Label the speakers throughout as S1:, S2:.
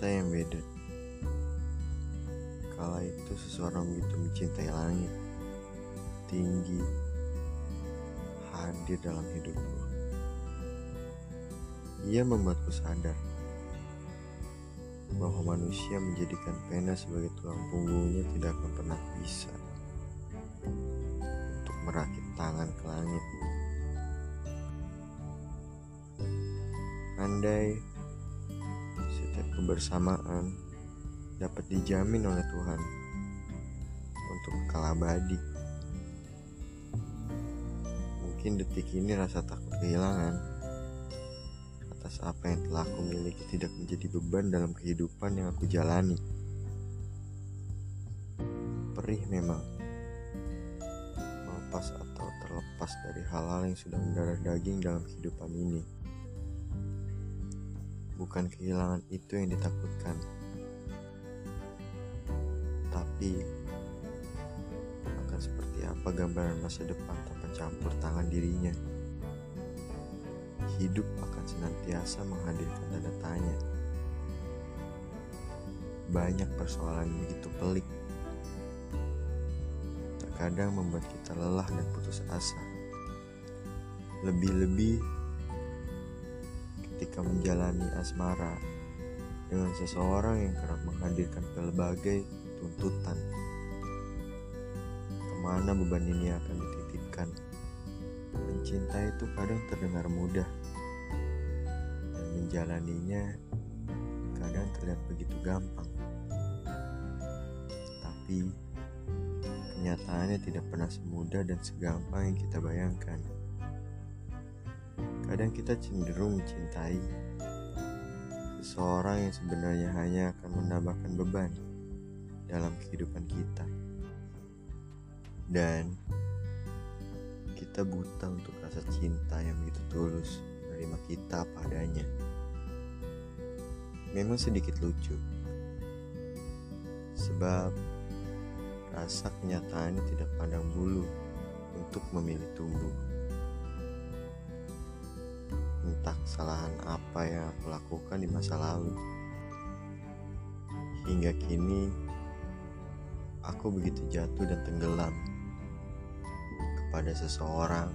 S1: cinta yang beda. Kala itu seseorang begitu mencintai langit, tinggi, hadir dalam hidupku. Ia membuatku sadar bahwa manusia menjadikan pena sebagai tulang punggungnya tidak akan pernah bisa untuk merakit tangan ke langit. Andai kebersamaan dapat dijamin oleh Tuhan untuk kekal. Mungkin detik ini rasa takut kehilangan atas apa yang telah aku miliki tidak menjadi beban dalam kehidupan yang aku jalani. Perih memang melepas atau terlepas dari hal-hal yang sudah mendarah daging dalam kehidupan ini. Bukan kehilangan itu yang ditakutkan, tapi akan seperti apa gambaran masa depan tanpa campur tangan dirinya. Hidup akan senantiasa menghadirkan tanda tanya. Banyak persoalan begitu pelik. Terkadang membuat kita lelah dan putus asa. Lebih-lebih ketika menjalani asmara dengan seseorang yang kerap menghadirkan berbagai tuntutan. Ke mana beban ini akan dititipkan? Mencinta itu kadang terdengar mudah, dan menjalaninya kadang terlihat begitu gampang. Tapi kenyataannya tidak pernah semudah dan segampang yang kita bayangkan. Kadang kita cenderung mencintai seseorang yang sebenarnya hanya akan menambahkan beban dalam kehidupan kita. Dan kita buta untuk rasa cinta yang begitu tulus menerima kita apa adanya. Memang sedikit lucu. Sebab rasa kenyataannya tidak pandang bulu untuk memilih tumbuh entah kesalahan apa yang aku lakukan di masa lalu. Hingga kini, aku begitu jatuh dan tenggelam kepada seseorang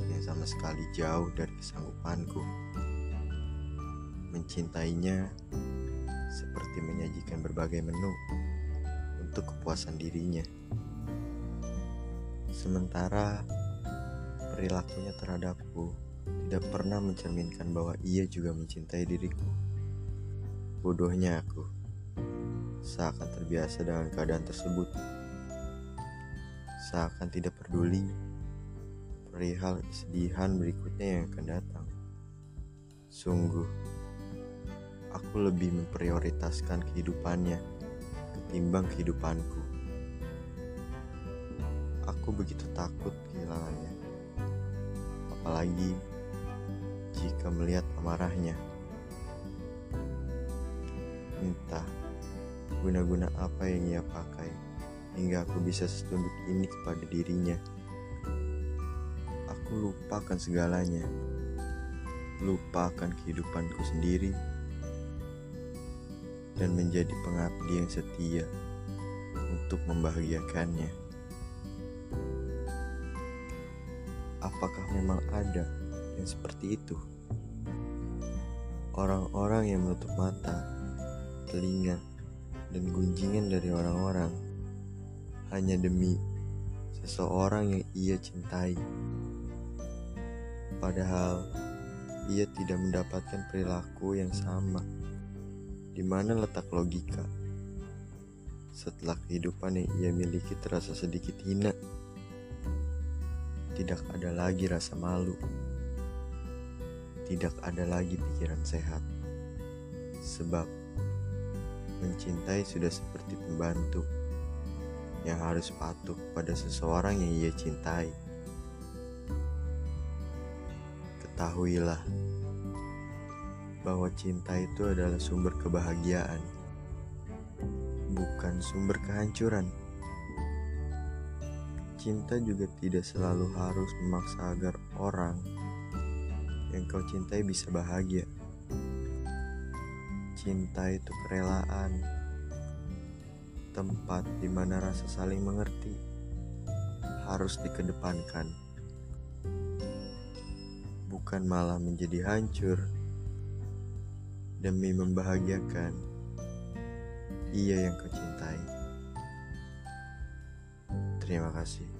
S1: yang sama sekali jauh dari kesanggupanku. Mencintainya seperti menyajikan berbagai menu untuk kepuasan dirinya. Sementara perilakunya terhadapku tidak pernah mencerminkan bahwa ia juga mencintai diriku. Bodohnya aku, seakan terbiasa dengan keadaan tersebut. Seakan tidak peduli perihal kesedihan berikutnya yang akan datang. Sungguh, aku lebih memprioritaskan kehidupannya ketimbang kehidupanku. Aku begitu takut kehilangannya. Apalagi jika melihat amarahnya. Entah guna-guna apa yang ia pakai hingga aku bisa setunduk ini kepada dirinya. Aku lupakan segalanya. Lupakan kehidupanku sendiri dan menjadi pengabdi yang setia untuk membahagiakannya. Apakah memang ada yang seperti itu? Orang-orang yang menutup mata, telinga, dan gunjingan dari orang-orang hanya demi seseorang yang ia cintai. Padahal ia tidak mendapatkan perilaku yang sama. Di mana letak logika? Setelah kehidupan yang ia miliki terasa sedikit hina, tidak ada lagi rasa malu, tidak ada lagi pikiran sehat, sebab mencintai sudah seperti pembantu yang harus patuh pada seseorang yang ia cintai. Ketahuilah bahwa cinta itu adalah sumber kebahagiaan, bukan sumber kehancuran. Cinta juga tidak selalu harus memaksa agar orang yang kau cintai bisa bahagia. cinta itu kerelaan, tempat di mana rasa saling mengerti harus dikedepankan, bukan malah menjadi hancur demi membahagiakan ia yang kau cintai. Terima kasih.